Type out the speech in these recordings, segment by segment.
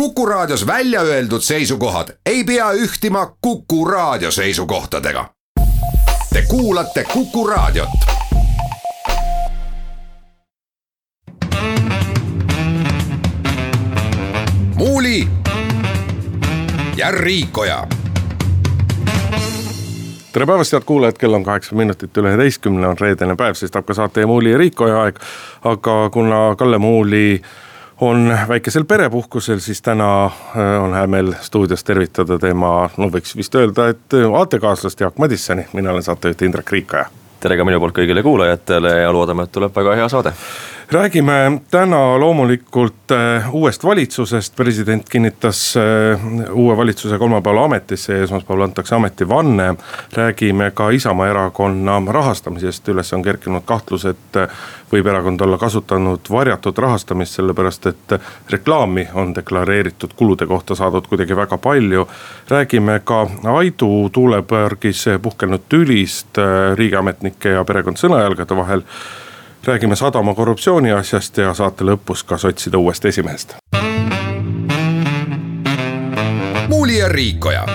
Kuku Raadios välja öeldud seisukohad ei pea ühtima Kuku Raadio seisukohtadega. Te kuulate Kuku Raadiot. muuli ja Riikoja tere päevast, head kuulajad, kell on kaheksa minutit üle üheteistkümne, on reedene päev, tahab ka saate Muuli ja Riikoja aeg. aga kuna Kalle Muuli on väikesel perepuhkusel, siis täna äh, on hea meel stuudios tervitada tema, no võiks vist öelda, et aatekaaslast Jaak Madissoni, mina olen saatejuht Indrek Riikoja. tere ka minu poolt kõigile kuulajatele ja loodame, et tuleb väga hea saade räägime täna loomulikult äh, uuest valitsusest, president kinnitas äh, uue valitsuse kolmapäeval ametisse ja esmaspäeval antakse ametivanne. räägime ka Isamaa erakonna rahastamisest, üles on kerkinud kahtlus, et äh, võib erakond olla kasutanud varjatud rahastamist, sellepärast et reklaami on deklareeritud kulude kohta saadud kuidagi väga palju. räägime ka Aidu tuulepargis puhkenud tülist riigiametnike ja perekond Sõnajalgade vahel räägime sadama korruptsiooni asjast ja saate lõpus ka sotside uuest esimehest. muuli ja Riikoja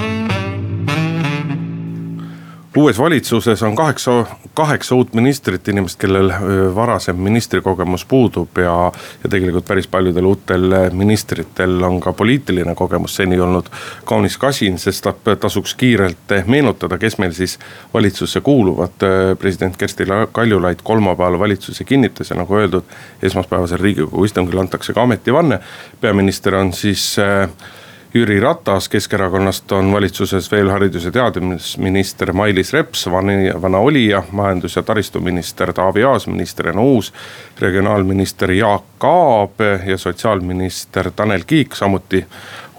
uues valitsuses on kaheksa, kaheksa uut ministrit, inimest, kellel varasem ministrikogemus puudub ja, ja tegelikult päris paljudel uutel ministritel on ka poliitiline kogemus seni olnud kaunis kasin, sest tasuks kiirelt meenutada, kes meil siis valitsusse kuuluvad. president Kersti Kaljulaid kolmapäeval valitsuse kinnitas ja nagu öeldud, esmaspäevasel riigikogu istungil antakse ka ametivanne. peaminister on siis äh, Jüri Ratas Keskerakonnast on valitsuses veel haridus- ja teadusminister Mailis Reps, vana olija, majandus- ja taristuminister Taavi Aas, ministrina uus. regionaalminister Jaak Aab ja sotsiaalminister Tanel Kiik, samuti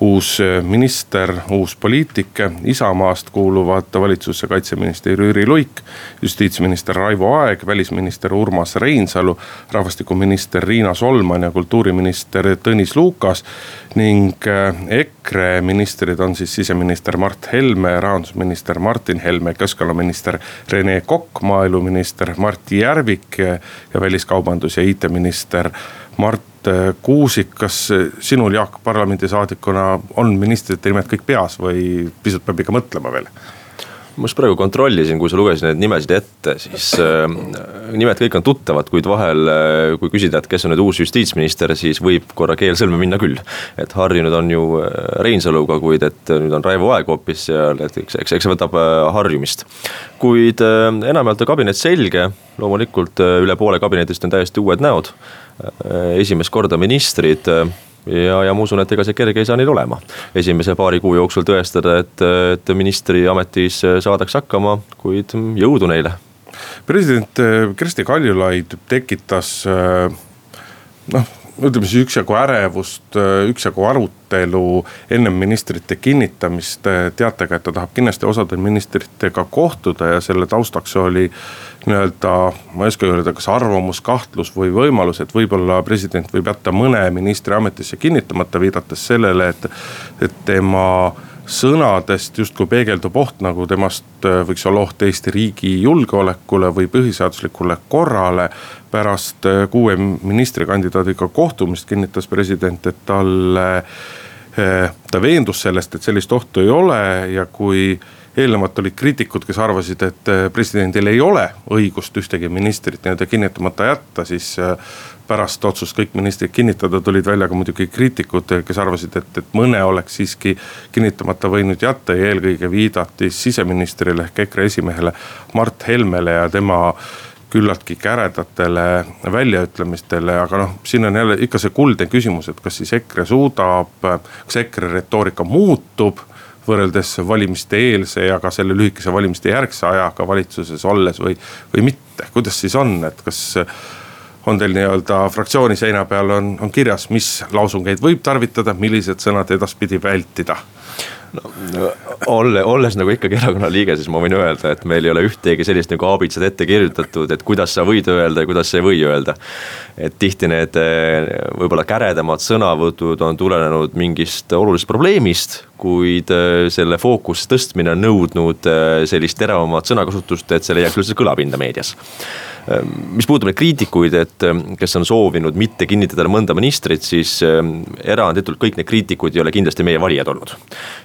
uus minister, uus poliitik. Isamaast kuuluvad valitsusse kaitseminister Jüri Luik, justiitsminister Raivo Aeg, välisminister Urmas Reinsalu, rahvastikuminister Riina Solman ja kultuuriminister Tõnis Lukas. ning eh, EKRE ministrid on siis siseminister Mart Helme, rahandusminister Martin Helme, keskkonnaminister Rene Kokk, maaeluminister Mart Järvik ja väliskaubandus ja IT-minister Mart äh, Kuusik, kas sinul, Jaak, parlamendisaadikuna on ministrite nimed kõik peas või pisut peab ikka mõtlema veel? Ma just praegu kontrollisin, kui sa lugesid neid nimesid ette, siis äh, nimed kõik on tuttavad, kuid vahel äh,, kui küsida, et kes on nüüd uus justiitsminister, siis võib korra keel sõlme minna küll. et harjunud on ju äh, Reinsaluga, kuid et nüüd on Raivo Aeg hoopis seal, et eks, eks, eks see võtab äh, harjumist. kuid äh, enamjaolt on kabinet selge, loomulikult äh, üle poole kabinetist on täiesti uued näod äh,. esimest korda ministrid äh, ja, ja ma usun, et ega see kerge ei saa neil olema. esimese paari kuu jooksul tõestada, et, et ministriametis saadakse hakkama, kuid jõudu neile. president eh, Kersti Kaljulaid tekitas eh, noh ütleme siis üksjagu ärevust, üksjagu arutelu ennem ministrite kinnitamist. Teatega, et ta tahab kindlasti osade ministritega kohtuda ja selle taustaks oli nii-öelda, ma ei oska öelda, kas arvamus, kahtlus või võimalus, et võib-olla president võib jätta mõne ministri ametisse kinnitamata, viidates sellele, et, et tema sõnadest justkui peegeldub oht, nagu temast äh, võiks olla oht Eesti riigi julgeolekule või põhiseaduslikule korrale. pärast äh, kuue ministrikandidaadiga kohtumist kinnitas president, et talle, äh, ta veendus sellest, et sellist ohtu ei ole ja kui eelnevalt olid kriitikud, kes arvasid, et presidendil ei ole õigust ühtegi ministrit nii-öelda kinnitamata jätta, siis pärast otsust kõik ministrid kinnitada, tulid välja ka muidugi kriitikud, kes arvasid, et, et mõne oleks siiski kinnitamata võinud jätta ja eelkõige viidati siseministrile ehk EKRE esimehele Mart Helmele ja tema küllaltki käredatele väljaütlemistele, aga noh, siin on jälle ikka see kuldne küsimus, et kas siis EKRE suudab, kas EKRE retoorika muutub võrreldes valimiste eelse ja ka selle lühikese valimiste järgse ajaga valitsuses olles või, või mitte, kuidas siis on, et kas on teil nii-öelda fraktsiooni seina peal on, on kirjas, mis lausungeid võib tarvitada, millised sõnad edaspidi vältida? no, olle, olles nagu ikkagi erakonna liige, siis ma võin öelda, et meil ei ole ühtegi sellist nagu aabitsat ette kirjutatud, et kuidas sa võid öelda ja kuidas sa ei või öelda. et tihti need eh, võib-olla käredamad sõnavõtud on tulenenud mingist olulisest probleemist, kuid eh, selle fookuse tõstmine on nõudnud eh, sellist teravamat sõnakasutust, et see leiaks üldse kõlapinda meedias Ehm, mis puudutab neid kriitikuid, et kes on soovinud mitte kinnitada mõnda ministrit, siis eranditult kõik need kriitikud ei ole kindlasti meie valijad olnud.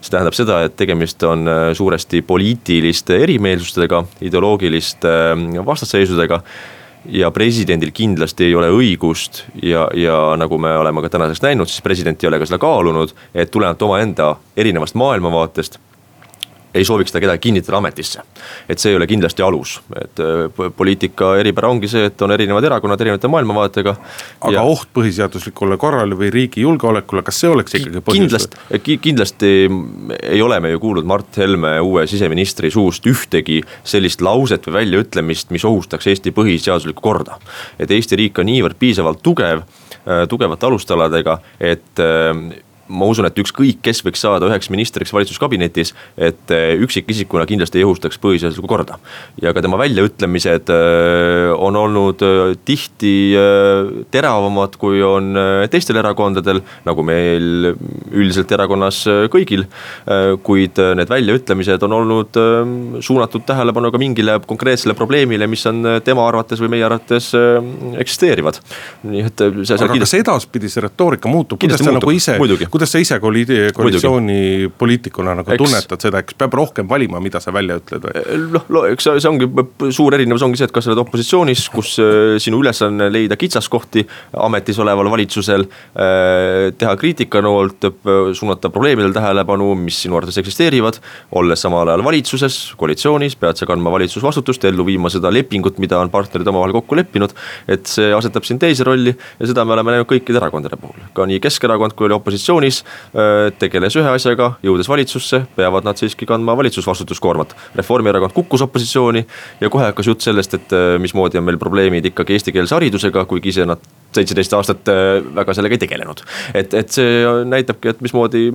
see tähendab seda, et tegemist on suuresti poliitiliste erimeelsustega, ideoloogiliste vastasseisudega ja presidendil kindlasti ei ole õigust ja, ja nagu me oleme ka tänaseks näinud, siis president ei ole ka seda kaalunud, et tulenevalt omaenda erinevast maailmavaatest ei sooviks ta kedagi kinnitada ametisse. et see ei ole kindlasti alus, et äh, poliitika eripära ongi see, et on erinevad erakonnad erinevate maailmavaatega. aga ja... oht põhiseaduslikule korrale või riigi julgeolekule, kas see oleks ikkagi põhjus? kindlasti, kindlasti ei ole me ju kuulnud Mart Helme uue siseministri suust ühtegi sellist lauset või väljaütlemist, mis ohustaks Eesti põhiseaduslikku korda. et Eesti riik on niivõrd piisavalt tugev, äh, tugevate alustaladega, et äh, ma usun, et ükskõik, kes võiks saada üheks ministriks valitsuskabinetis, et eh, üksikisikuna kindlasti ei õhustaks põhiseaduslikku korda. ja ka tema väljaütlemised eh, on olnud eh, tihti teravamad, kui on teistel erakondadel, nagu meil üldiselt erakonnas kõigil. kuid need väljaütlemised on olnud suunatud tähelepanu ka mingile konkreetsele probleemile, mis on tema arvates või meie arvates eksisteerivad. nii et see, aga kindlasti... kas edaspidi see retoorika muutub, kuidas sa nagu ise, kuidas sa ise koalitsioonipoliitikuna nagu eks... tunnetad seda, eks peab rohkem valima, mida sa välja ütled või? Noh, eks see ongi suur erinevus ongi see, et kas sa oled opositsioonis, kus sinu ülesanne leida kitsaskohti ametis oleval valitsusel. Eh, teha kriitikanoolt, suunata probleemidele tähelepanu, mis sinu arvates eksisteerivad. olles samal ajal valitsuses, koalitsioonis, pead sa kandma valitsusvastutust, ellu viima seda lepingut, mida on partnerid omavahel kokku leppinud. et see asetab sind teise rolli ja seda me oleme näinud kõikide erakondade puhul, ka nii Keskerakond kui oli opositsioonis äh, tegeles ühe asjaga, jõudes valitsusse, peavad nad siiski kandma valitsusvastutuskoormat. Reformierakond kukkus opositsiooni ja kohe hakkas jutt sellest, et äh, mismoodi on meil probleemid ikkagi eestikeelse haridusega, kuigi ise nad seitseteist aastat äh, väga sellega ei tegelenud. et, et see näitabki, et mismoodi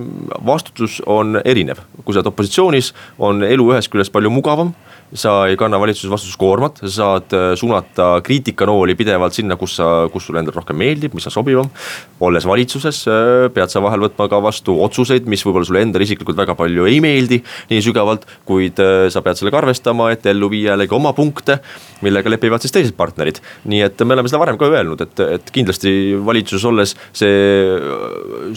vastutus on erinev, kui sa oled opositsioonis, on elu ühest küljest palju mugavam sa ei kanna valitsuses vastutuskoormat, sa saad äh, suunata kriitikanooli pidevalt sinna, kus sa, kus sulle endale rohkem meeldib, mis on sobivam. olles valitsuses, äh, pead sa vahel võtma ka vastu otsuseid, mis võib-olla sulle endale isiklikult väga palju ei meeldi nii sügavalt, kuid äh, sa pead sellega arvestama, et ellu viia jällegi oma punkte, millega lepivad siis teised partnerid. nii et me oleme seda varem ka öelnud, et, et kindlasti valitsuses olles see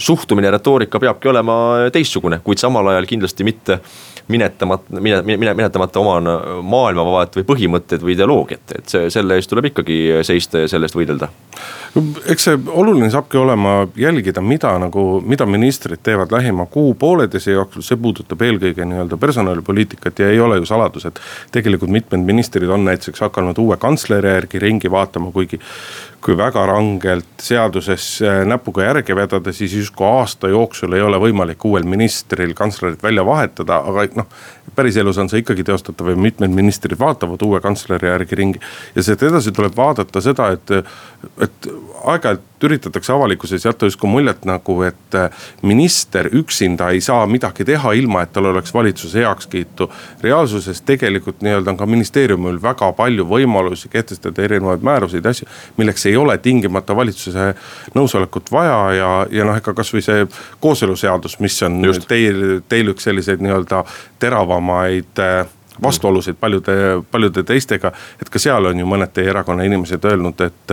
suhtumine, retoorika peabki olema teistsugune, kuid samal ajal kindlasti mitte minetamata, mine, mine, minetamata oma maailmavaadet või põhimõtteid või ideoloogiat, et see, selle eest tuleb ikkagi seista ja selle eest võidelda. eks see oluline saabki olema jälgida, mida nagu, mida ministrid teevad lähima kuu-pooleteise jooksul, see puudutab eelkõige nii-öelda personalipoliitikat ja ei ole ju saladus, et tegelikult mitmed ministrid on näiteks hakanud uue kantsleri järgi ringi vaatama, kuigi kui väga rangelt seaduses äh, näpuga järge vedada, siis justkui aasta jooksul ei ole võimalik uuel ministril kantslerit välja vahetada, aga noh. päriselus on see ikkagi teostatav ja mitmed ministrid vaatavad uue kantsleri järgi ringi. ja sealt edasi tuleb vaadata seda, et, et aeg-ajalt üritatakse avalikkuses jätta justkui muljet nagu, et äh, minister üksinda ei saa midagi teha, ilma et tal oleks valitsuse heakskiitu. reaalsuses tegelikult nii-öelda on ka ministeeriumil väga palju võimalusi kehtestada erinevaid määruseid ja asju, milleks ei ole tingimata valitsuse nõusolekut vaja ja, ja noh, ega kasvõi see kooseluseadus, mis on Just. teil, teil üks selliseid nii-öelda teravamaid äh, vastuolusid paljude, paljude teistega. et ka seal on ju mõned teie erakonna inimesed öelnud, et,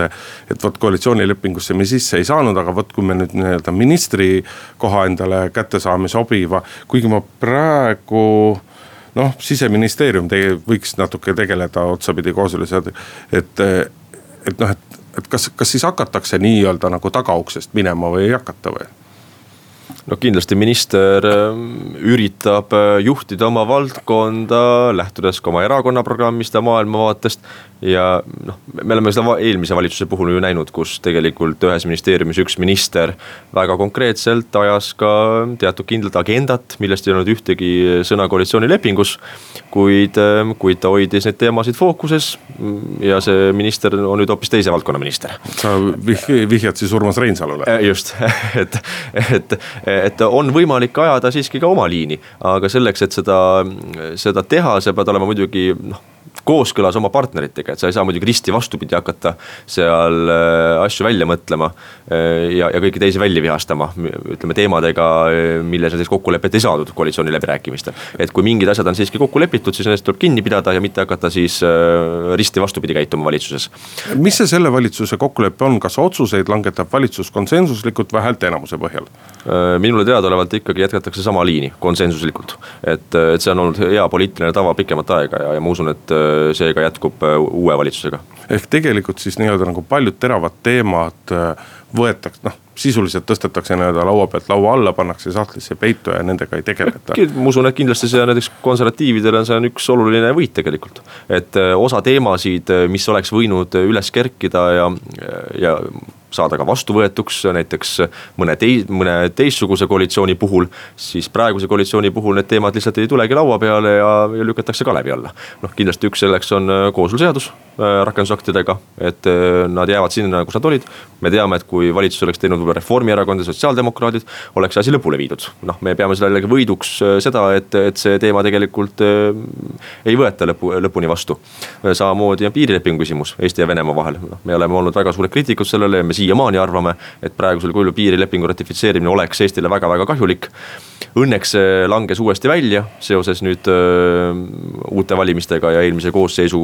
et vot koalitsioonilepingusse me sisse ei saanud, aga vot kui me nüüd nii-öelda ministri koha endale kätte saame sobiva, kuigi ma praegu noh, siseministeerium tege, võiks natuke tegeleda otsapidi kooseluseadusega, et, et noh, et, et kas, kas siis hakatakse nii-öelda nagu tagauksest minema või ei hakata või? No kindlasti minister ähm, üritab äh, juhtida oma valdkonda, lähtudes ka oma erakonna programmist ja maailmavaatest. ja noh, me oleme seda eelmise valitsuse puhul ju näinud, kus tegelikult ühes ministeeriumis üks minister väga konkreetselt ajas ka teatud kindlat agendat, millest ei olnud ühtegi sõna koalitsioonilepingus. Kuid, ähm, kuid ta hoidis neid teemasid fookuses ja see minister on nüüd hoopis teise valdkonna minister. sa vihjad siis Urmas Reinsalule? Äh, just, et, et et on võimalik ajada siiski ka oma liini, aga selleks, et seda, seda teha, sa pead olema muidugi noh kooskõlas oma partneritega, et sa ei saa muidugi risti vastupidi hakata seal äh, asju välja mõtlema. Äh, ja, ja kõiki teisi välja vihastama, ütleme teemadega, äh, milles näiteks kokkulepet ei saadud koalitsiooni läbirääkimistel. et kui mingid asjad on siiski kokku lepitud, siis nendest tuleb kinni pidada ja mitte hakata siis risti vastupidi käituma valitsuses. mis see selle valitsuse kokkulepe on, kas otsuseid langetab valitsus konsensuslikult või häälteenamuse põhjal? minule teadaolevalt ikkagi jätkatakse sama liini konsensuslikult, et, et see on olnud hea poliitiline tava pikemat aega ja, ja ma usun, et see ka jätkub äh, uue valitsusega. ehk tegelikult siis nii-öelda nagu paljud teravad teemad äh, võetakse, noh sisuliselt tõstetakse nii-öelda laua pealt laua alla, pannakse sahtlisse peitu ja nendega ei tegeleta. ma usun, et kindlasti see näiteks konservatiividele see on üks oluline võit tegelikult. et äh, osa teemasid, mis oleks võinud üles kerkida ja, ja saada ka vastuvõetuks näiteks mõne tei-, mõne teistsuguse koalitsiooni puhul. siis praeguse koalitsiooni puhul need teemad lihtsalt ei tulegi laua peale ja, ja lükatakse kalevi alla. noh, kindlasti üks selleks on äh, kooseluseadus äh, rakendusaktidega, et äh, nad jäävad sinna, kus nad olid. me teame, et kui valitsus oleks teinud võib-olla Reformierakond ja sotsiaaldemokraadid, oleks asi lõpule viidud. noh, me peame selle jällegi võiduks seda, et, et see teema tegelikult ei võeta lõpu, lõpuni vastu. samamoodi on piirilepingu küsimus Eesti ja Venemaa vahel, noh me oleme olnud väga suured kriitikud sellele ja me siiamaani arvame, et praegusel kujul piirilepingu ratifitseerimine oleks Eestile väga-väga kahjulik. Õnneks see langes uuesti välja seoses nüüd öö, uute valimistega ja eelmise koosseisu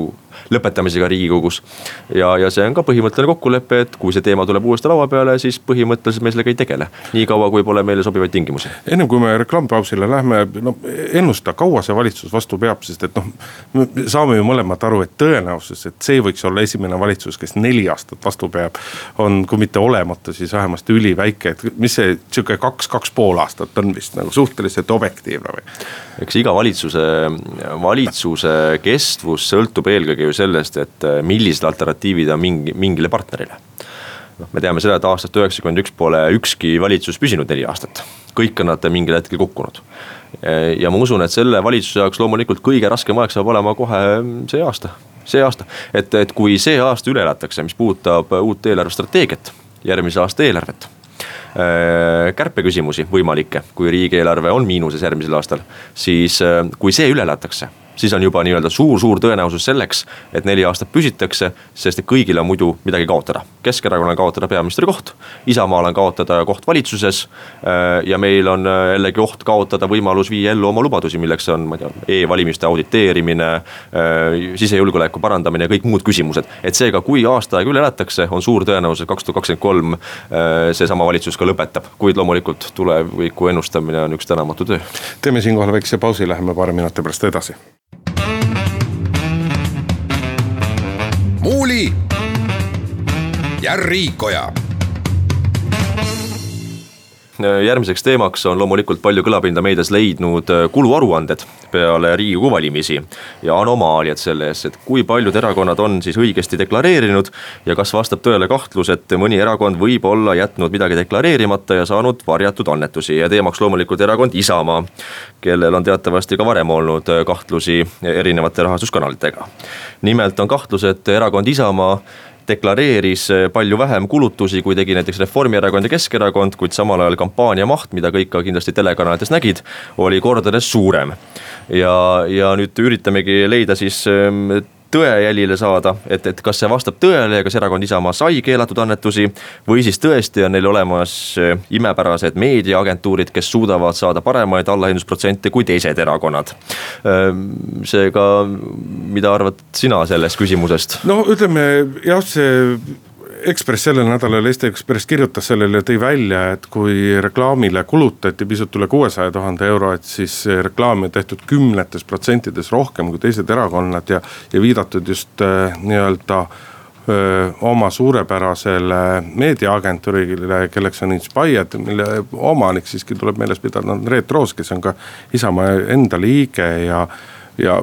lõpetamisega riigikogus. ja, ja see on ka põhimõtteline kokkulepe, et kui see teema tuleb uuesti laua peale, siis põhimõtteliselt me sellega ei tegele. niikaua, kui pole meile sobivaid tingimusi. ennem kui me reklaamipausile lähme, no ennusta, kaua see valitsus vastu peab, sest et noh. me saame ju mõlemad aru, et tõenäosus, et see võiks olla esimene valitsus, kes neli aastat vastu peab. on, kui mitte olematu, siis vähemasti üliväike, et mis see sihuke kaks, kaks pool aastat on vist nagu suhteliselt objektiivne või? eks iga valitsuse, valitsuse kestvus sõltub eelkõige ju sellest, et äh, millised alternatiivid on mingi, mingile partnerile. noh, me teame seda, et aastast üheksakümmend üks pole ükski valitsus püsinud neli aastat, kõik on nad mingil hetkel kukkunud. ja ma usun, et selle valitsuse jaoks loomulikult kõige raskem aeg saab olema kohe see aasta see aasta, et, et kui see aasta üle elatakse, mis puudutab uut eelarvestrateegiat, järgmise aasta eelarvet äh, kärpeküsimusi võimalikke, kui riigieelarve on miinuses järgmisel aastal, siis äh, kui see üle elatakse siis on juba nii-öelda suur-suur tõenäosus selleks, et neli aastat püsitakse, sest et kõigil on muidu midagi kaotada. Keskerakonnal kaotada peaministri koht, Isamaal on kaotada koht valitsuses äh, ja meil on äh, jällegi oht kaotada võimalus viia ellu oma lubadusi, milleks on, ma ei tea e, e-valimiste auditeerimine, äh, sisejulgeoleku parandamine ja kõik muud küsimused. et seega, kui aasta aega üle elatakse, on suur tõenäosus, et kaks tuhat kakskümmend kolm seesama valitsus ka lõpetab, kuid loomulikult tuleviku ennustamine on üks tänamatu töö. teeme siinkohal väikse pausi, läheme paari minuti pärast edasi. Muuli ja Riikoja järgmiseks teemaks on loomulikult palju kõlapinda meedias leidnud äh, kuluaruanded peale riigikogu valimisi. ja anomaaliad selles, et kui paljud erakonnad on siis õigesti deklareerinud ja kas vastab tõele kahtlus, et mõni erakond võib olla jätnud midagi deklareerimata ja saanud varjatud annetusi ja teemaks loomulikult erakond Isamaa. kellel on teatavasti ka varem olnud äh, kahtlusi erinevate rahastuskanalitega. nimelt on kahtlus, et erakond Isamaa deklareeris eh, palju vähem kulutusi, kui tegi näiteks Reformierakond ja Keskerakond, kuid samal ajal kampaania maht, mida kõik ka kindlasti telekanalites nägid, oli kordades suurem. ja, ja nüüd üritamegi leida siis ehm, tõejälile saada, et, et kas see vastab tõele ja kas erakond Isamaa sai keelatud annetusi. või siis tõesti on neil olemas eh, imepärased meediaagentuurid, kes suudavad saada paremaid allahindlusprotsente kui teised erakonnad. Ehm, seega, mida arvad sina sellest küsimusest? no ütleme jah, see Ekspress sellel nädalal, Eesti Ekspress kirjutas sellele ja tõi välja, et kui reklaamile kulutati pisut üle kuuesaja tuhande euro, et siis reklaami on tehtud kümnetes protsentides rohkem kui teised erakonnad ja, ja viidatud just äh, nii-öelda oma suurepärasele meediaagentuurile, kelleks on Inspired, mille omanik siiski tuleb meeles pidada, on Reet Roos, kes on ka Isamaa enda liige ja, ja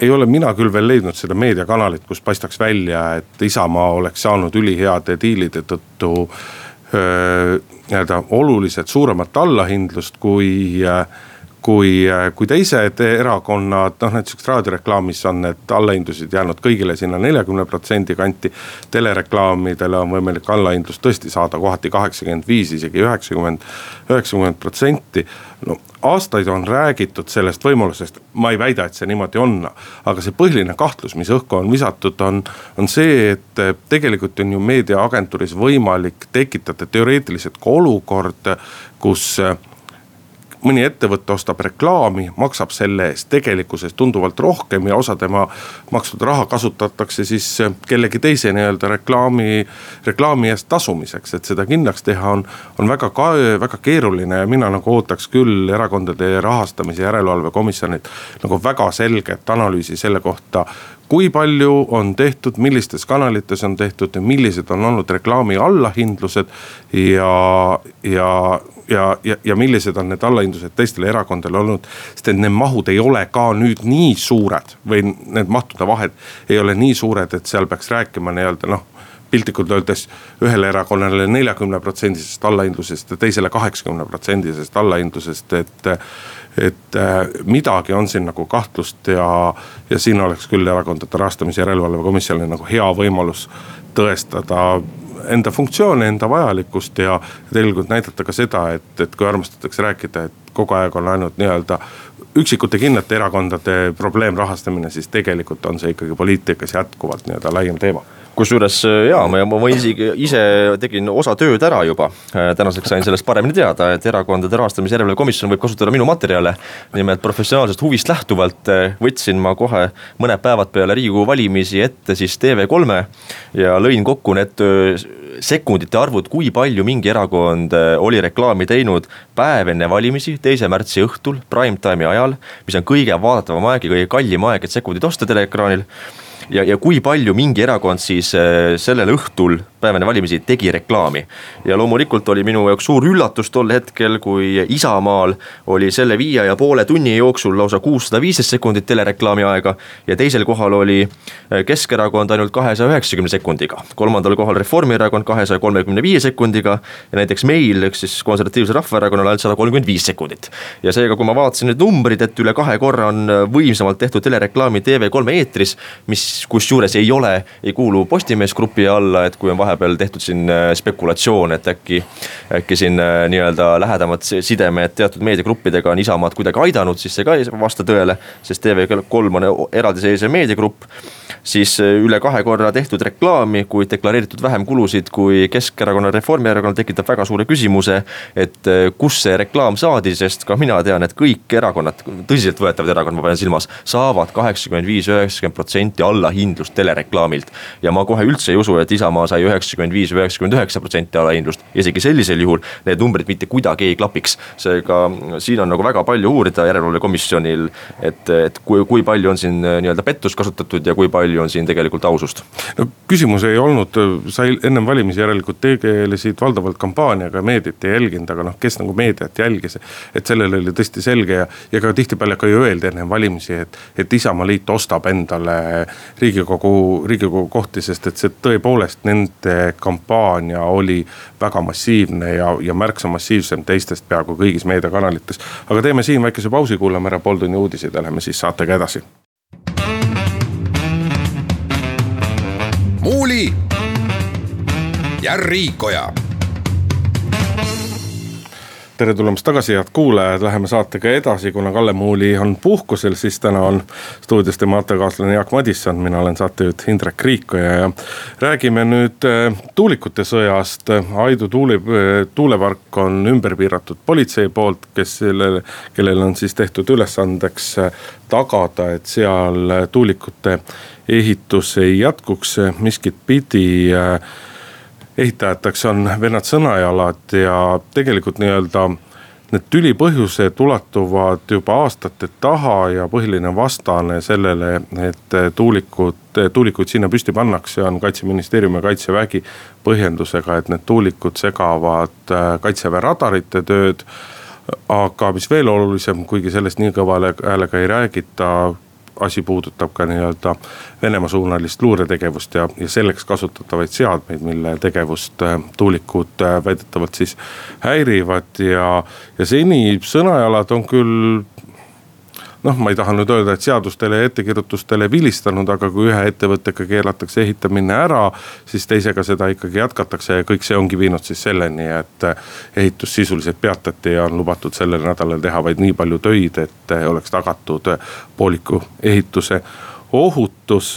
ei ole mina küll veel leidnud seda meediakanalit, kus paistaks välja, et Isamaa oleks saanud üliheade diilide tõttu nii-öelda oluliselt suuremat allahindlust kui, kui, kui teised erakonnad, noh näiteks raadioreklaamis on need allahindlused jäänud kõigile sinna neljakümne protsendi kanti. telereklaamidele on võimalik allahindlust tõesti saada kohati kaheksakümmend viis, isegi üheksakümmend, üheksakümmend protsenti. no aastaid on räägitud sellest võimalusest, ma ei väida, et see niimoodi on. aga see põhiline kahtlus, mis õhku on visatud, on, on see, et tegelikult on ju meediaagentuuris võimalik tekitada teoreetiliselt ka olukord, kus mõni ettevõte ostab reklaami, maksab selle eest tegelikkuses tunduvalt rohkem ja osa tema makstud raha kasutatakse siis kellegi teise nii-öelda reklaami, reklaami eest tasumiseks. et seda kindlaks teha on, on väga, väga keeruline ja mina nagu ootaks küll erakondade rahastamise järelevalve komisjonilt nagu väga selget analüüsi selle kohta kui palju on tehtud, millistes kanalites on tehtud ja millised on olnud reklaami allahindlused ja, ja ja, ja, ja millised on need allahindlused teistele erakondadele olnud. sest et need mahud ei ole ka nüüd nii suured või need mahtude vahed ei ole nii suured, et seal peaks rääkima nii-öelda noh piltlikult öeldes ühele erakonnale neljakümne protsendisest allahindlusest ja teisele kaheksakümne protsendisest allahindlusest, et. Et äh, midagi on siin nagu kahtlust ja, ja siin oleks küll erakondade rahastamise järelevalve komisjonil nagu hea võimalus tõestada enda funktsioone, enda vajalikkust ja tegelikult näidata ka seda, et, et kui armastatakse rääkida, et kogu aeg on ainult nii-öelda üksikute kindlate erakondade probleemrahastamine, siis tegelikult on see ikkagi poliitikas jätkuvalt nii-öelda laiem teema kusjuures äh, jaa, ma, ma isegi ise tegin osa tööd ära juba. Äh, tänaseks sain sellest paremini teada, et erakondade rahastamise järelevalve komisjon võib kasutada minu materjale. nimelt professionaalsest huvist lähtuvalt äh, võtsin ma kohe mõned päevad peale riigikogu valimisi ette siis TV3-e ja lõin kokku need sekundite arvud, kui palju mingi erakond oli reklaami teinud päev enne valimisi, teise märtsi õhtul, prime time'i ajal. mis on kõige vaadatavam aeg ja kõige kallim aeg, et sekundid osta teleekraanil ja, ja kui palju mingi erakond siis äh, sellel õhtul päev enne valimisi tegi reklaami. ja loomulikult oli minu jaoks suur üllatus tol hetkel, kui Isamaal oli selle viie ja poole tunni jooksul lausa kuussada viisteist sekundit telereklaami aega. ja teisel kohal oli äh, Keskerakond ainult kahesaja üheksakümne sekundiga, kolmandal kohal Reformierakond kahesaja kolmekümne viie sekundiga. ja näiteks meil, ehk siis Konservatiivsel Rahvaerakonnal ainult sada kolmkümmend viis sekundit. ja seega, kui ma vaatasin need numbrid, et üle kahe korra on äh, võimsamalt tehtud telereklaami TV3 eetris, mis kusjuures ei ole, ei kuulu Postimees Grupi alla, et kui on vahe vahepeal tehtud siin äh, spekulatsioon, et äkki, äkki siin äh, nii-öelda lähedamad sidemed teatud meediagruppidega on Isamaad kuidagi aidanud, siis see ka ei vasta tõele. sest TV3 on eraldiseisev meediagrupp, siis äh, üle kahe korra tehtud reklaami, kuid deklareeritud vähem kulusid kui Keskerakonnal, Reformierakonnal tekitab väga suure küsimuse. et kus see reklaam saadi, sest ka mina tean, et kõik erakonnad, tõsiseltvõetavad erakonnad, ma pean silmas, saavad kaheksakümmend viis, üheksakümmend protsenti allahindlust telereklaamilt. ja ma kohe üldse ei usu, et Isamaa sai ühe üheksakümmend viis või üheksakümmend üheksa protsenti alahindlust. isegi sellisel juhul need numbrid mitte kuidagi ei klapiks. seega siin on nagu väga palju uurida järelevalvekomisjonil, et, et kui, kui palju on siin äh, nii-öelda pettust kasutatud ja kui palju on siin tegelikult ausust. no küsimus ei olnud, sa ennem valimisi järelikult tegelesid valdavalt kampaaniaga, meediat ei jälginud, aga noh, kes nagu meediat jälgis. et sellel oli tõesti selge ja, ja ka tihtipeale ka ju öeldi enne valimisi, et, et Isamaa liit ostab endale riigikogu, riigikogu kohti, sest et see tõepoolest nende see kampaania oli väga massiivne ja, ja märksa massiivsem teistest peaaegu kõigis meediakanalites. aga teeme siin väikese pausi, kuulame ära pooltunni uudiseid ja lähme siis saatega edasi. muuli ja Riikoja tere tulemast tagasi, head kuulajad, läheme saatega edasi, kuna Kalle Muuli on puhkusel, siis täna on stuudios tema aastakaaslane Jaak Madisson, mina olen saatejuht Indrek Riikoja ja. räägime nüüd äh, tuulikute sõjast, Aidu tuule, äh, tuulepark on ümber piiratud politsei poolt, kes sellele, kellel on siis tehtud ülesandeks äh, tagada, et seal tuulikute ehitus ei jätkuks, miskit pidi ehitajateks on vennad Sõnajalad ja tegelikult nii-öelda need tüli põhjused ulatuvad juba aastate taha ja põhiline vastane sellele, et tuulikud, tuulikuid sinna püsti pannakse, on kaitseministeerium ja kaitsevägi. põhjendusega, et need tuulikud segavad äh, kaitseväe radarite tööd. aga mis veel olulisem, kuigi sellest nii kõva häälega ei räägita asi puudutab ka nii-öelda Venemaa suunalist luuretegevust ja, ja selleks kasutatavaid seadmeid, mille tegevust äh, tuulikud äh, väidetavalt siis häirivad ja, ja seni sõnajalad on küll noh, ma ei taha nüüd öelda, et seadustele ja ettekirjutustele vilistanud, aga kui ühe ettevõttega keelatakse ehitamine ära, siis teisega seda ikkagi jätkatakse ja kõik see ongi viinud siis selleni, et ehitus sisuliselt peatati ja on lubatud sellel nädalal teha vaid nii palju töid, et oleks tagatud pooliku ehituse ohutus.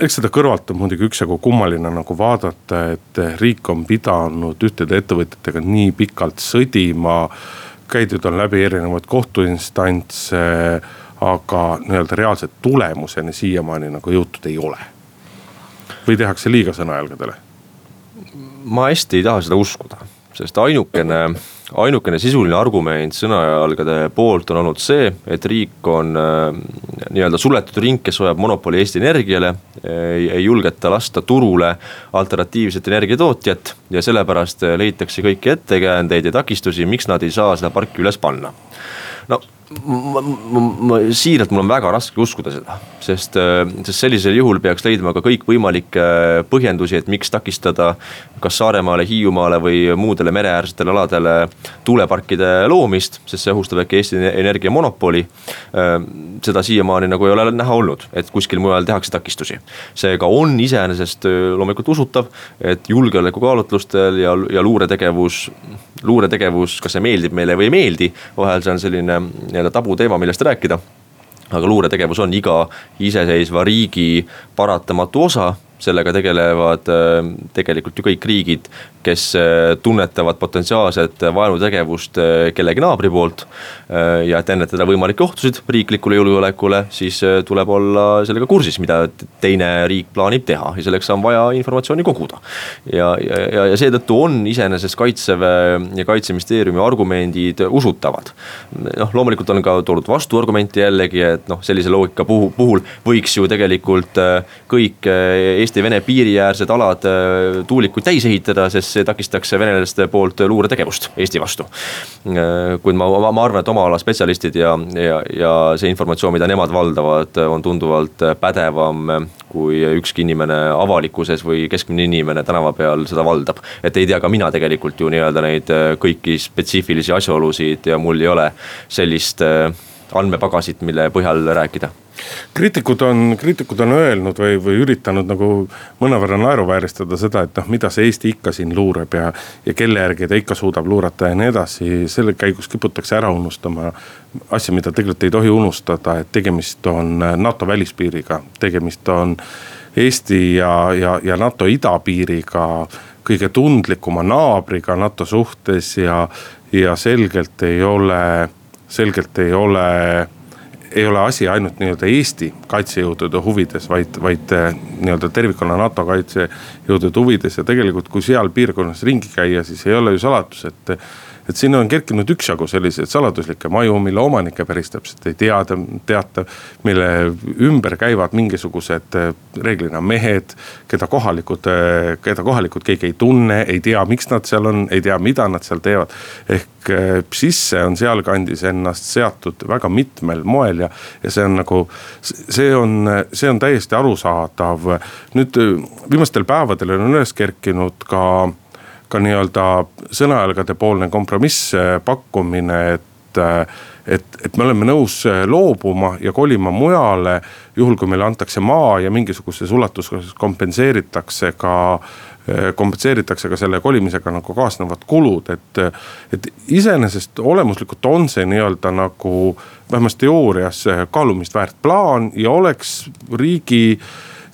Eks seda kõrvalt on muidugi üksjagu kummaline nagu vaadata, et riik on pidanud ühtede ettevõtjatega nii pikalt sõdima käidud on läbi erinevaid kohtuinstantse, aga nii-öelda reaalse tulemuseni siiamaani nagu jõutud ei ole. või tehakse liiga sõnajalgadele? ma hästi ei taha seda uskuda, sest ainukene, ainukene sisuline argument sõnajalgade poolt on olnud see, et riik on äh, nii-öelda suletud ring, kes hoiab monopoli Eesti Energiale. ei julgeta lasta turule alternatiivset energiatootjat ja sellepärast leitakse kõiki ettekäändeid ja takistusi, miks nad ei saa seda parki üles panna. no ma, ma, ma siiralt, mul on väga raske uskuda seda, sest, äh, sest sellisel juhul peaks leidma ka kõikvõimalikke äh, põhjendusi, et miks takistada. kas Saaremaale, Hiiumaale või muudele mereäärsetele aladele tuuleparkide loomist, sest see ohustab äkki Eesti Energia monopoli. Äh, seda siiamaani nagu ei ole näha olnud, et kuskil mujal tehakse takistusi. seega on iseenesest loomulikult usutav, et julgeolekukaalutlustel ja, ja luuretegevus, luuretegevus, kas see meeldib meile või ei meeldi, vahel see on selline nii-öelda tabuteema, millest rääkida. Aga luuretegevus on iga iseseisva riigi paratamatu osa sellega tegelevad äh, tegelikult ju kõik riigid, kes äh, tunnetavad potentsiaalset vaenutegevust äh, kellegi naabri poolt. ja et ennetada võimalikke ohtusid riiklikule julgeolekule, siis tuleb olla sellega kursis, mida teine riik plaanib teha ja selleks on vaja informatsiooni koguda. ja, ja, ja, seetõttu on iseenesest kaitseväe ja kaitseministeeriumi argumendid usutavad. noh, loomulikult on ka toodud vastuargumente jällegi, et noh, sellise loogika puhul, puhul võiks ju tegelikult kõik Eesti-Vene piiriäärsed alad äh, tuulikuid täis ehitada, sest see takistaks venelaste poolt luuretegevust Eesti vastu. Äh, kuid ma, ma arvan, et oma ala spetsialistid ja, ja, ja see informatsioon, mida nemad valdavad, on tunduvalt pädevam kui ükski inimene avalikkuses või keskmine inimene tänava peal seda valdab. et ei tea ka mina tegelikult ju nii-öelda neid äh, kõiki spetsiifilisi asjaolusid ja mul ei ole sellist andmepagasit, mille põhjal rääkida kriitikud on, kriitikud on öelnud või, või üritanud nagu mõnevõrra naeruvääristada seda, et noh, mida see Eesti ikka siin luureb ja. ja kelle järgi ta ikka suudab luurata ja nii edasi, selle käigus kiputakse ära unustama. asja, mida tegelikult ei tohi unustada, et tegemist on NATO välispiiriga, tegemist on Eesti ja, ja, ja NATO idapiiriga kõige tundlikuma naabriga NATO suhtes ja, ja selgelt ei ole, selgelt ei ole ei ole asi ainult nii-öelda Eesti kaitsejõudude huvides, vaid, vaid eh, nii-öelda tervikuna NATO kaitsejõudude huvides ja tegelikult, kui seal piirkonnas ringi käia, siis ei ole ju saladus, et et sinna on kerkinud üksjagu selliseid saladuslikke maju, mille omanikke päris täpselt ei teada, teata. mille ümber käivad mingisugused eh, reeglina mehed, keda kohalikud, eh, keda kohalikud keegi ei tunne, ei tea, miks nad seal on, ei tea, mida nad seal teevad. ehk eh, sisse on sealkandis ennast seatud väga mitmel moel ja, ja see on nagu, see on, see on täiesti arusaadav. nüüd viimastel päevadel on üles kerkinud ka ka nii-öelda sõnajalgade poolne kompromiss pakkumine, et et, et me oleme nõus loobuma ja kolima mujale, juhul kui meile antakse maa ja mingisuguses ulatuses kompenseeritakse ka kompenseeritakse ka selle kolimisega nagu kaasnevad kulud, et, et iseenesest olemuslikult on see nii-öelda nagu vähemasti teoorias kaalumist väärt plaan ja oleks riigi,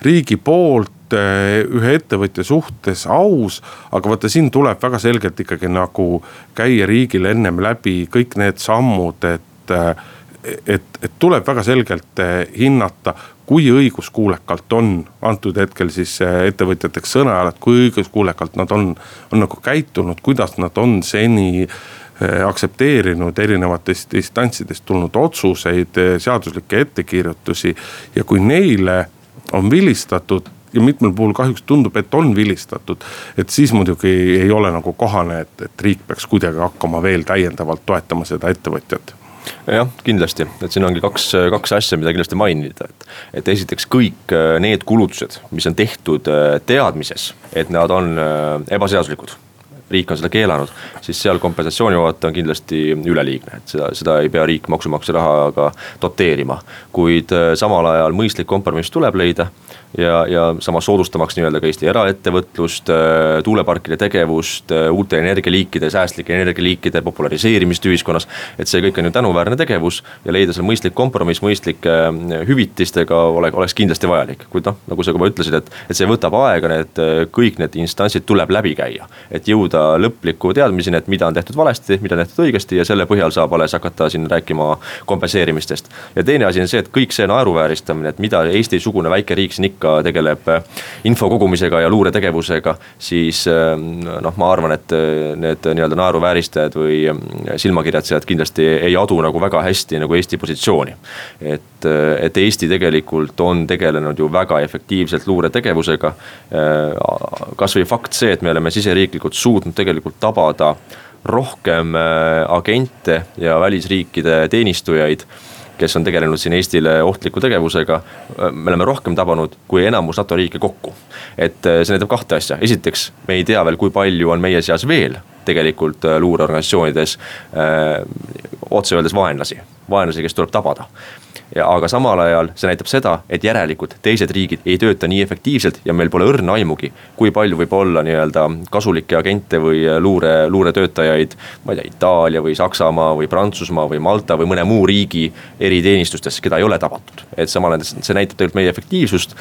riigi poolt ühe ettevõtja suhtes aus. aga vaata, siin tuleb väga selgelt ikkagi nagu käia riigil ennem läbi kõik need sammud, et eh, et, et tuleb väga selgelt eh, hinnata, kui õiguskuulekalt on antud hetkel siis ettevõtjateks sõna ajal, et kui õiguskuulekalt nad on, on nagu käitunud, kuidas nad on seni aktsepteerinud erinevatest instantsidest tulnud otsuseid, seaduslikke ettekirjutusi. ja kui neile on vilistatud ja mitmel puhul kahjuks tundub, et on vilistatud. et siis muidugi ei ole nagu kohane, et, et riik peaks kuidagi hakkama veel täiendavalt toetama seda ettevõtjat jah, kindlasti, et siin ongi kaks, kaks asja, mida kindlasti mainida, et. et esiteks kõik äh, need kulutused, mis on tehtud äh, teadmises, et nad on äh, ebaseaduslikud riik on seda keelanud, siis seal kompensatsiooni vaata on kindlasti üleliigne, et seda, seda ei pea riik maksumaksja rahaga doteerima. kuid samal ajal mõistlik kompromiss tuleb leida ja, ja samas soodustamaks nii-öelda ka Eesti eraettevõtlust, äh, tuuleparkide tegevust, äh, uute energialiikide, säästlike energialiikide populariseerimist ühiskonnas. et see kõik on ju tänuväärne tegevus ja leida seal mõistlik kompromiss mõistlike äh, hüvitistega ole, oleks kindlasti vajalik. kuid noh, nagu sa juba ütlesid, et, et see võtab aega, need kõik need instantsid tuleb läbi käia. et jõuda lõpliku teadmiseni, et mida on tehtud valesti, mida on tehtud õigesti ja selle põhjal saab alles hakata siin rääkima kompenseerimistest. ja teine asi on see, et kõik see naeruvääristamine, et mida Eesti-sugune väike riik siin ikka ikka tegeleb äh, info kogumisega ja luuretegevusega, siis äh, noh, ma arvan, et äh, need nii-öelda naeruvääristajad või silmakirjatsejad kindlasti ei adu nagu väga hästi nagu Eesti positsiooni. et, et Eesti tegelikult on tegelenud ju väga efektiivselt luuretegevusega. kasvõi fakt see, et me oleme siseriiklikult suutnud tegelikult tabada rohkem agente ja välisriikide teenistujaid kes on tegelenud siin Eestile ohtliku tegevusega. me oleme rohkem tabanud kui enamus NATO riike kokku. et äh, see näitab kahte asja, esiteks me ei tea veel, kui palju on meie seas veel tegelikult äh, luureorganisatsioonides äh, otse öeldes vaenlasi, vaenlasi, kes tuleb tabada ja aga samal ajal see näitab seda, et järelikult teised riigid ei tööta nii efektiivselt ja meil pole õrna aimugi, kui palju võib olla nii-öelda kasulikke agente või luure, luuretöötajaid. ma ei tea, Itaalia või Saksamaa või Prantsusmaa või Malta või mõne muu riigi eriteenistustes, keda ei ole tabatud. et samal ajal see näitab tegelikult meie efektiivsust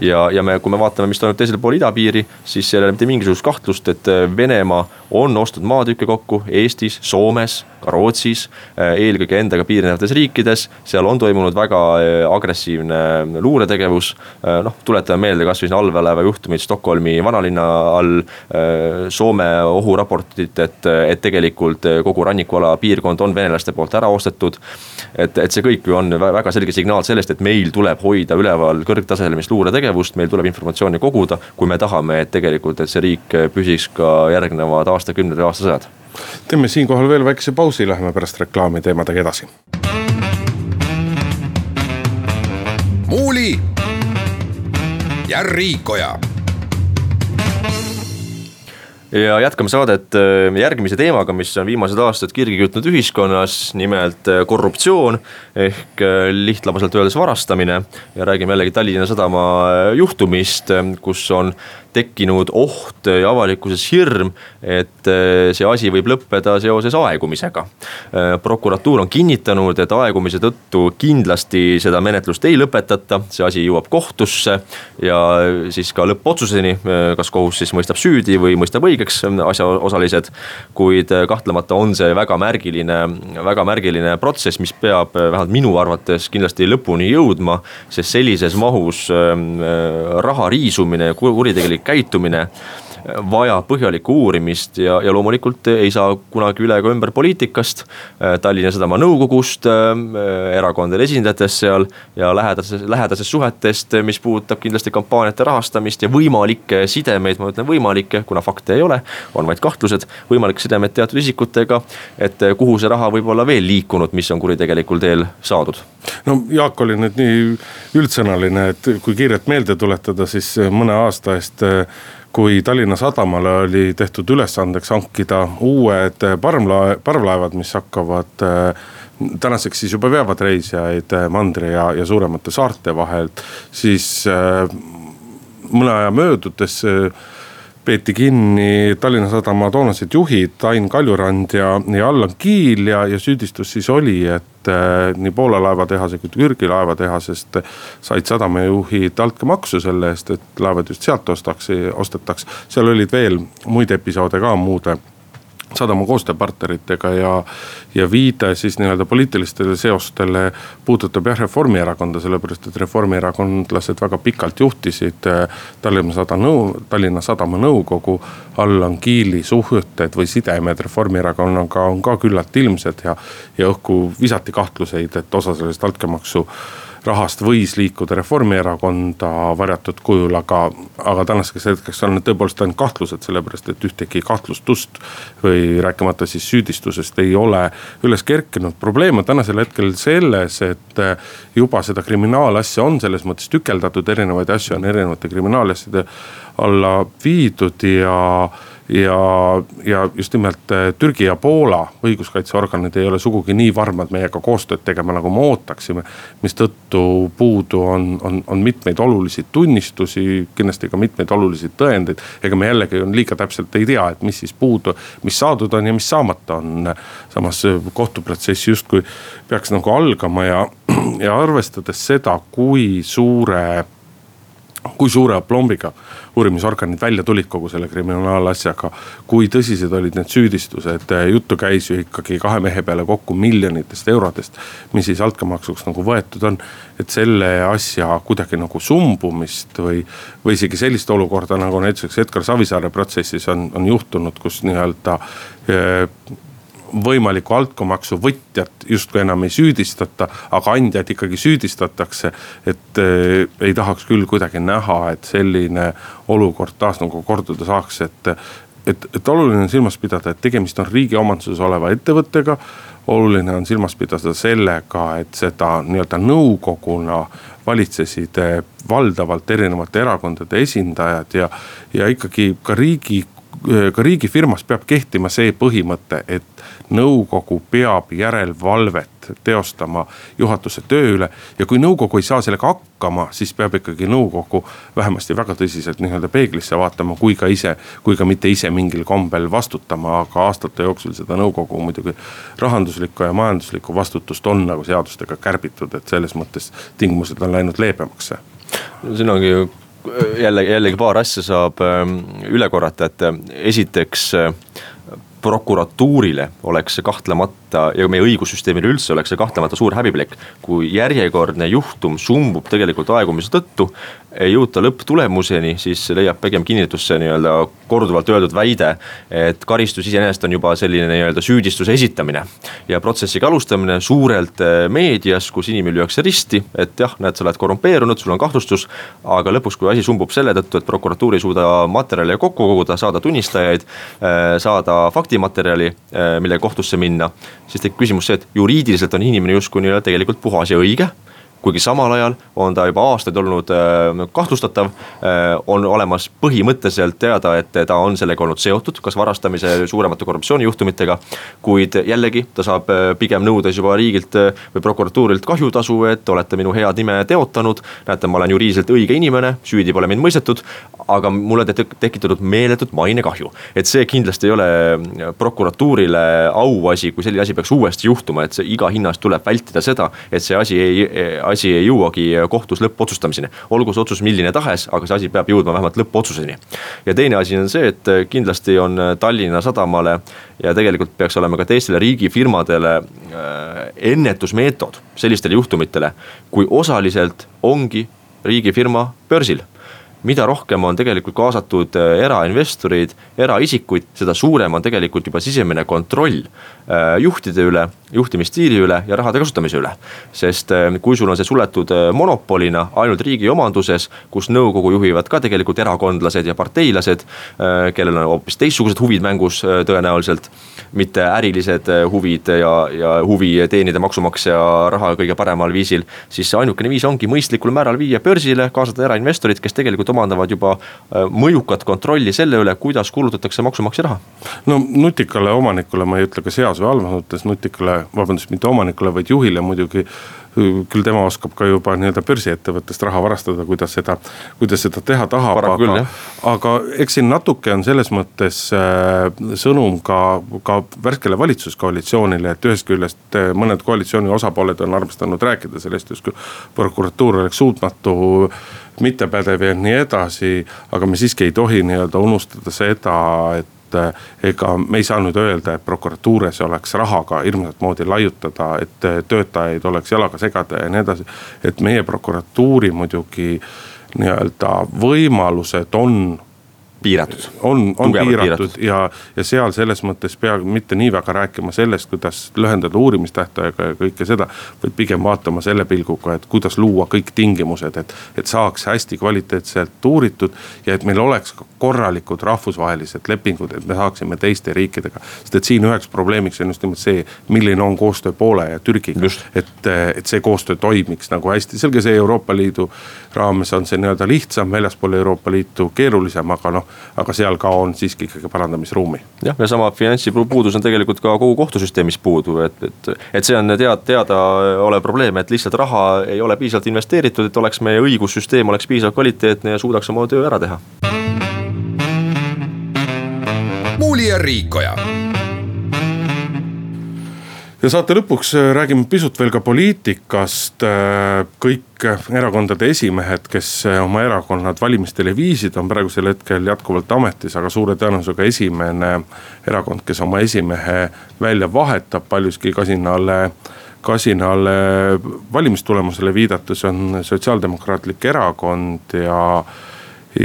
ja, ja me, kui me vaatame, mis toimub teisel pool idapiiri, siis ei ole mitte mingisugust kahtlust, et Venemaa on ostnud maatükke kokku Eestis, Soomes ka Rootsis, äh, eelkõige endaga piirnevates riikides, seal on toimunud väga äh, agressiivne luuretegevus. Äh, noh, tuletame meelde kasvõi allveelaeva juhtumit Stockholmi vanalinna all, Soome ohuraportit, et, et tegelikult kogu rannikuala piirkond on venelaste poolt ära ostetud. et, et see kõik ju on väga selge signaal sellest, et meil tuleb hoida üleval kõrgtasemelist luuretegevust, meil tuleb informatsiooni koguda, kui me tahame, et tegelikult, et see riik püsiks ka järgnevad aastakümned või aastasajad teeme siinkohal veel väikese pausi, läheme pärast reklaami teemadega edasi. muuli ja Riikoja ja jätkame saadet äh, järgmise teemaga, mis on viimased aastad kirgi kütnud ühiskonnas, nimelt äh, korruptsioon ehk äh, lihtlabaselt öeldes varastamine. ja räägime jällegi Tallinna Sadama juhtumist, kus on tekkinud oht ja avalikkuses hirm, et eh, see asi võib lõppeda seoses aegumisega. Eh, prokuratuur on kinnitanud, et aegumise tõttu kindlasti seda menetlust ei lõpetata, see asi jõuab kohtusse ja siis ka lõppotsuseni, eh, kas kohus siis mõistab süüdi või mõistab õigeks asjaosalised. kuid kahtlemata on see väga märgiline, väga märgiline protsess, mis peab vähemalt minu arvates kindlasti lõpuni jõudma, sest sellises mahus raha riisumine, kuritegelik kuritegelik käitumine vajab põhjalikku uurimist ja, ja loomulikult ei saa kunagi üle ega ümber poliitikast. Tallinna Sadama nõukogust, erakondade esindajatest seal ja lähedases, lähedasest suhetest, mis puudutab kindlasti kampaaniate rahastamist ja võimalikke sidemeid, ma ütlen võimalikke, kuna fakte ei ole, on vaid kahtlused, võimalikke sidemeid teatud isikutega. et kuhu see raha võib olla veel liikunud, mis on kuritegelikul teel saadud no Jaak oli nüüd nii üldsõnaline, et kui kiirelt meelde tuletada, siis mõne aasta eest kui Tallinna Sadamale oli tehtud ülesandeks hankida uued parvlae-, parvlaevad, mis hakkavad tänaseks siis juba veavad reisijaid mandri ja, ja suuremate saarte vahelt, siis mõne aja möödudes peeti kinni Tallinna Sadama toonased juhid Ain Kaljurand ja, ja Allan Kiil ja, ja süüdistus siis oli, et äh, nii Poola laevatehase kui Türgi laevatehasest said sadamajuhid altkäemaksu selle eest, et laevad just sealt ostaks, ostetaks. seal olid veel muid episoode ka muude sadama koostööpartneritega ja, ja viide siis nii-öelda poliitilistele seostele puudutab jah Reformierakonda, sellepärast et reformierakondlased väga pikalt juhtisid äh, Tallinna Sadama nõu-, Tallinna Sadama nõukogu. Allan Kiili suhted või sidemed Reformierakonnaga on ka küllalt ilmsed ja, ja õhku visati kahtluseid, et osa sellest altkäemaksu rahast võis liikuda Reformierakonda varjatud kujul, aga, aga tänaseks hetkeks on tõepoolest ainult kahtlused, sellepärast et ühtegi kahtlustust või rääkimata siis süüdistusest ei ole üles kerkinud. probleem on tänasel hetkel selles, et juba seda kriminaalasja on selles mõttes tükeldatud, erinevaid asju on erinevate kriminaalasjade alla viidud ja ja, ja just nimelt äh, Türgi ja Poola õiguskaitseorganid ei ole sugugi nii varmad meiega koostööd tegema, nagu me ootaksime. mistõttu puudu on, on, on mitmeid olulisi tunnistusi, kindlasti ka mitmeid olulisi tõendeid. ega me jällegi liiga täpselt ei tea, et mis siis puudu, mis saadud on ja mis saamata on. samas äh, kohtuprotsess justkui peaks nagu algama ja, ja arvestades seda, kui suure kui suure aplombiga uurimisorganid välja tulid kogu selle kriminaalasjaga. kui tõsised olid need süüdistused, juttu käis ju ikkagi kahe mehe peale kokku miljonitest eurodest. mis siis altkäemaksuks nagu võetud on, et selle asja kuidagi nagu sumbumist või, või isegi sellist olukorda nagu näiteks Edgar Savisaare protsessis on, on juhtunud, kus nii-öelda võimalikku altkäemaksu võtjat justkui enam ei süüdistata, aga andjat ikkagi süüdistatakse. et äh, ei tahaks küll kuidagi näha, et selline olukord taas nagu korduda saaks, et et, et oluline on silmas pidada, et tegemist on riigi omanduses oleva ettevõttega. oluline on silmas pidada sellega, et seda nii-öelda nõukoguna valitsesid äh, valdavalt erinevate erakondade esindajad ja, ja ikkagi ka riigi ka riigifirmas peab kehtima see põhimõte, et nõukogu peab järelevalvet teostama juhatuse töö üle. ja kui nõukogu ei saa sellega hakkama, siis peab ikkagi nõukogu vähemasti väga tõsiselt nii-öelda peeglisse vaatama, kui ka ise, kui ka mitte ise mingil kombel vastutama, aga aastate jooksul seda nõukogu muidugi. rahanduslikku ja majanduslikku vastutust on nagu seadustega kärbitud, et selles mõttes tingimused on läinud leebemaks no siin ongi ju jälle, jällegi paar asja saab ähm, üle korrata, et äh, esiteks äh, prokuratuurile oleks see kahtlemata ja meie õigussüsteemile üldse oleks see kahtlemata suur häbiplekk. kui järjekordne juhtum sumbub tegelikult aegumise tõttu, ei jõuta lõpptulemuseni, siis leiab pigem kinnitust see nii-öelda korduvalt öeldud väide, et karistus iseenesest on juba selline nii-öelda süüdistuse esitamine. ja protsessiga alustamine suurelt eh, meedias, kus inimene lüüakse risti, et jah, näed, sa oled korrumpeerunud, sul on kahtlustus. aga lõpuks, kui asi sumbub selle tõttu, et prokuratuur ei suuda materjale kokku koguda, saada tunnistajaid, eh, saada faktimaterjali, eh, millega kohtusse minna. siis tekib küsimus see, et juriidiliselt on inimene justkui nii-öelda tegelikult puhas ja õige kuigi samal ajal on ta juba aastaid olnud äh, kahtlustatav. Äh, on olemas põhimõtteliselt teada, et ta on sellega olnud seotud, kas varastamise, suuremate korruptsioonijuhtumitega. kuid jällegi ta saab äh, pigem nõudes juba riigilt või prokuratuurilt kahjutasu, et olete minu head nime teotanud. näete, ma olen juriidiliselt õige inimene, süüdi pole mind mõistetud, aga mulle te tekitatud meeletut mainekahju. et see kindlasti ei ole prokuratuurile auasi, kui selline asi peaks uuesti juhtuma, et see iga hinna eest tuleb vältida seda, et see asi ei asi ei jõuagi kohtus lõppotsustamiseni. olgu see otsus milline tahes, aga see asi peab jõudma vähemalt lõppotsuseni. ja teine asi on see, et kindlasti on Tallinna Sadamale ja tegelikult peaks olema ka teistele riigifirmadele äh, ennetusmeetod sellistele juhtumitele, kui osaliselt ongi riigifirma börsil mida rohkem on tegelikult kaasatud äh, erainvestoreid, eraisikuid, seda suurem on tegelikult juba sisemine kontroll äh, juhtide üle, juhtimisstiili üle ja rahade kasutamise üle. sest äh, kui sul on see suletud monopolina ainult riigi omanduses, kus nõukogu juhivad ka tegelikult erakondlased ja parteilased, kellel on hoopis teistsugused huvid mängus tõenäoliselt, mitte ärilised huvid ja, ja huvi teenida maksumaksja raha kõige paremal viisil, siis ainukene viis ongi mõistlikul määral viia börsile, kaasata erainvestorid, kes tegelikult omandavad juba äh, mõjukat kontrolli selle üle, kuidas kulutatakse maksumaksja raha. no nutikale omanikule, ma ei ütle kas heas või halvas mõttes nutikale, vabandust, mitte omanikule, vaid juhile muidugi küll tema oskab ka juba nii-öelda börsiettevõttest raha varastada, kuidas seda, kuidas seda teha tahab, aga, aga eks siin natuke on selles mõttes äh, sõnum ka, ka värskele valitsuskoalitsioonile, et ühest küljest äh, mõned koalitsiooni osapooled on armastanud rääkida sellest, justkui prokuratuur oleks suutmatu mittepädev ja nii edasi. aga me siiski ei tohi nii-öelda unustada seda, et et eh, ega me ei saa nüüd öelda, et prokuratuuris oleks rahaga hirmsat moodi laiutada, et eh, töötajaid oleks jalaga segada ja nii edasi. et meie prokuratuuri muidugi nii-öelda võimalused on piiratud. on, on piiratud, piiratud ja, ja seal selles mõttes peaaegu mitte nii väga rääkima sellest, kuidas lühendada uurimistähtaega ja kõike seda. vaid pigem vaatama selle pilguga, et kuidas luua kõik tingimused, et, et saaks hästi kvaliteetselt uuritud. ja et meil oleks ka korralikud rahvusvahelised lepingud, et me saaksime teiste riikidega. sest et siin üheks probleemiks on just nimelt see, milline on koostöö Poola ja Türgiga. et, et see koostöö toimiks nagu hästi, selge see Euroopa Liidu raames on see nii-öelda lihtsam, väljaspool Euroopa Liitu keerulisem, aga noh aga seal ka on siiski ikkagi parandamisruumi. jah, ja sama finantsipuudus on tegelikult ka kogu kohtusüsteemis puudu, et, et, et see on tead, teadaolev probleem, et lihtsalt raha ei ole piisavalt investeeritud, et oleks meie õigussüsteem oleks piisavalt kvaliteetne ja suudaks oma töö ära teha. muuli ja Riikoja ja saate lõpuks äh, räägime pisut veel ka poliitikast. Äh, kõik erakondade esimehed, kes äh, oma erakonnad valimistele viisid, on praegusel hetkel jätkuvalt ametis, aga suure tõenäosusega esimene erakond, kes oma esimehe välja vahetab paljuski kasinale kasinale valimistulemusele viidates on Sotsiaaldemokraatlik Erakond ja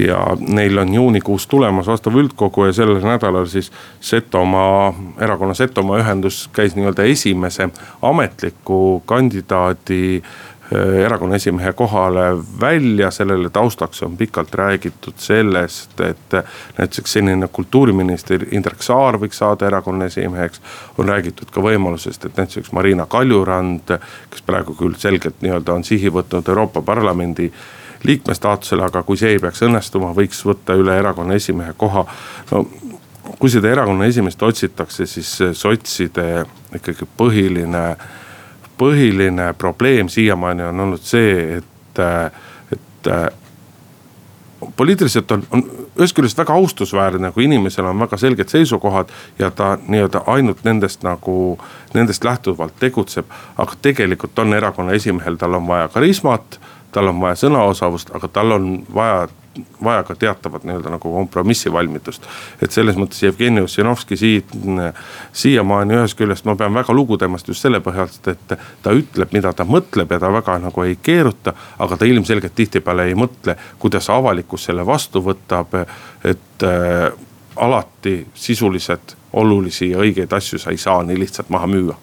ja neil on juunikuus tulemas vastav üldkogu ja sellel nädalal siis Setomaa, erakonna Setomaa ühendus käis nii-öelda esimese ametliku kandidaadi äh, erakonna esimehe kohale välja, sellele taustaks on pikalt räägitud sellest, et näiteks senine kultuuriminister Indrek Saar võiks saada erakonna esimeheks. on räägitud ka võimalusest, et näiteks Marina Kaljurand, kes praegu küll selgelt nii-öelda on sihi võtnud Euroopa Parlamendi liikme staatusele, aga kui see ei peaks õnnestuma, võiks võtta üle erakonna esimehe koha. no kui seda erakonna esimeest otsitakse, siis sotside ikkagi põhiline, põhiline probleem siiamaani on olnud see, et, et poliitiliselt on, on ühest küljest väga austusväärne, kui inimesel on väga selged seisukohad ja ta nii-öelda ainult nendest nagu, nendest lähtuvalt tegutseb. aga tegelikult on erakonna esimehel, tal on vaja karismat tal on vaja sõnaosavust, aga tal on vaja vaja ka teatavat nii-öelda nagu kompromissivalmidust. et selles mõttes Jevgeni Ossinovski siit, siiamaani ühest küljest ma pean väga lugu temast just selle põhjalt, et ta ütleb, mida ta mõtleb ja ta väga nagu ei keeruta. aga ta ilmselgelt tihtipeale ei mõtle, kuidas avalikkus selle vastu võtab, et äh, alati sisuliselt olulisi ja õigeid asju sa ei saa nii lihtsalt maha müüa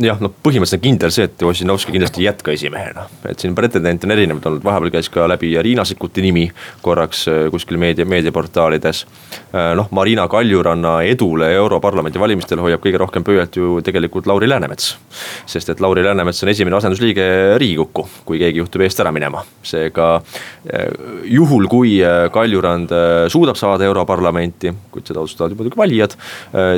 jah, no põhimõtteliselt on kindel see, et Ossinovski kindlasti ei jätka esimehena. et siin pretendente on erinevaid olnud, vahepeal käis ka läbi Riina Sikkuti nimi korraks äh, kuskil meedia, meediaportaalides. Äh, noh, Marina Kaljuranna edule Europarlamendi valimistel hoiab kõige rohkem pöialt ju tegelikult Lauri Läänemets. sest et Lauri Läänemets on esimene asendusliige Riigikokku, kui keegi juhtub eest ära minema. seega äh, juhul, kui Kaljurand suudab saada Europarlamenti, kuid seda otsustavad muidugi valijad,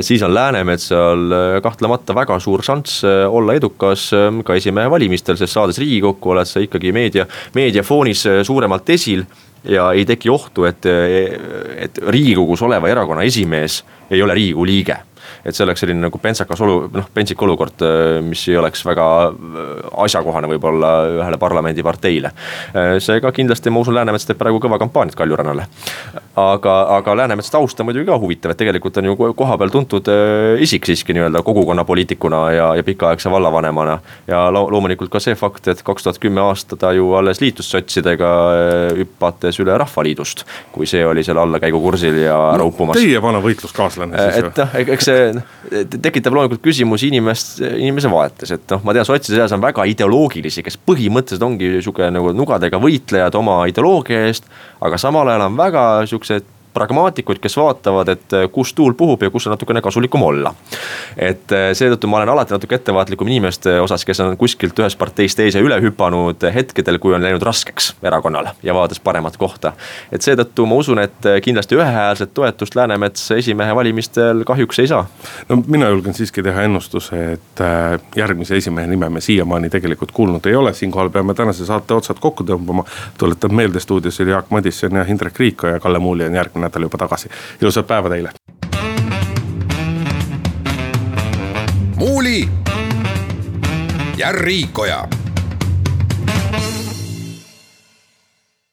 siis on Läänemetsal kahtlemata väga suur šanss olla edukas ähm, ka esimehe valimistel, sest saades riigikokku, oled sa ikkagi meedia, meediafoonis äh, suuremalt esil ja ei teki ohtu, et, äh, et riigikogus oleva erakonna esimees ei ole riigikogu liige et see oleks selline nagu pentsakas olu, noh pentsik olukord, äh, mis ei oleks väga äh, asjakohane võib-olla ühele parlamendiparteile. Äh, seega kindlasti ma usun, Läänemets teeb praegu kõva kampaaniat Kaljurannale. aga, aga Läänemetsa taust on muidugi ka huvitav, et tegelikult on ju kohapeal tuntud isik siiski nii-öelda kogukonnapoliitikuna ja, ja pikaaegse vallavanemana. ja lo loomulikult ka see fakt, et kaks tuhat kümme aasta ta ju alles liitus sotsidega, hüpates üle Rahvaliidust. kui see oli seal allakäigukursil ja ära no, uppumas. Teie vana võitluskaaslane siis ju. et noh, eks see tekitab loomulikult küsimusi inimest, inimese vaates, et noh, ma tean, sotside seas on väga ideoloogilisi, kes põhimõtteliselt ongi sihuke nagu nugadega võitlejad oma ideoloogia eest. aga samal ajal on väga siuksed pragmaatikuid, kes vaatavad, et eh, kus tuul puhub ja kus on natukene kasulikum olla. et eh, seetõttu ma olen alati natuke ettevaatlikum inimeste osas, kes on kuskilt ühest parteist teise üle hüpanud hetkedel, kui on läinud raskeks erakonnale ja vaadates paremat kohta. et seetõttu ma usun, et eh, kindlasti ühehäälset toetust Läänemets esimehe valimistel kahjuks ei saa. no mina julgen siiski teha ennustuse, et järgmise esimehe nime me siiamaani tegelikult kuulnud ei ole, siinkohal peame tänase saate otsad kokku tõmbama. tuletan meelde, stuudios oli Jaak Madisson ja Indrek Riiko ja Kalle Muuli on järgmine nädal juba tagasi. ilusat päeva teile. muuli ja Riikoja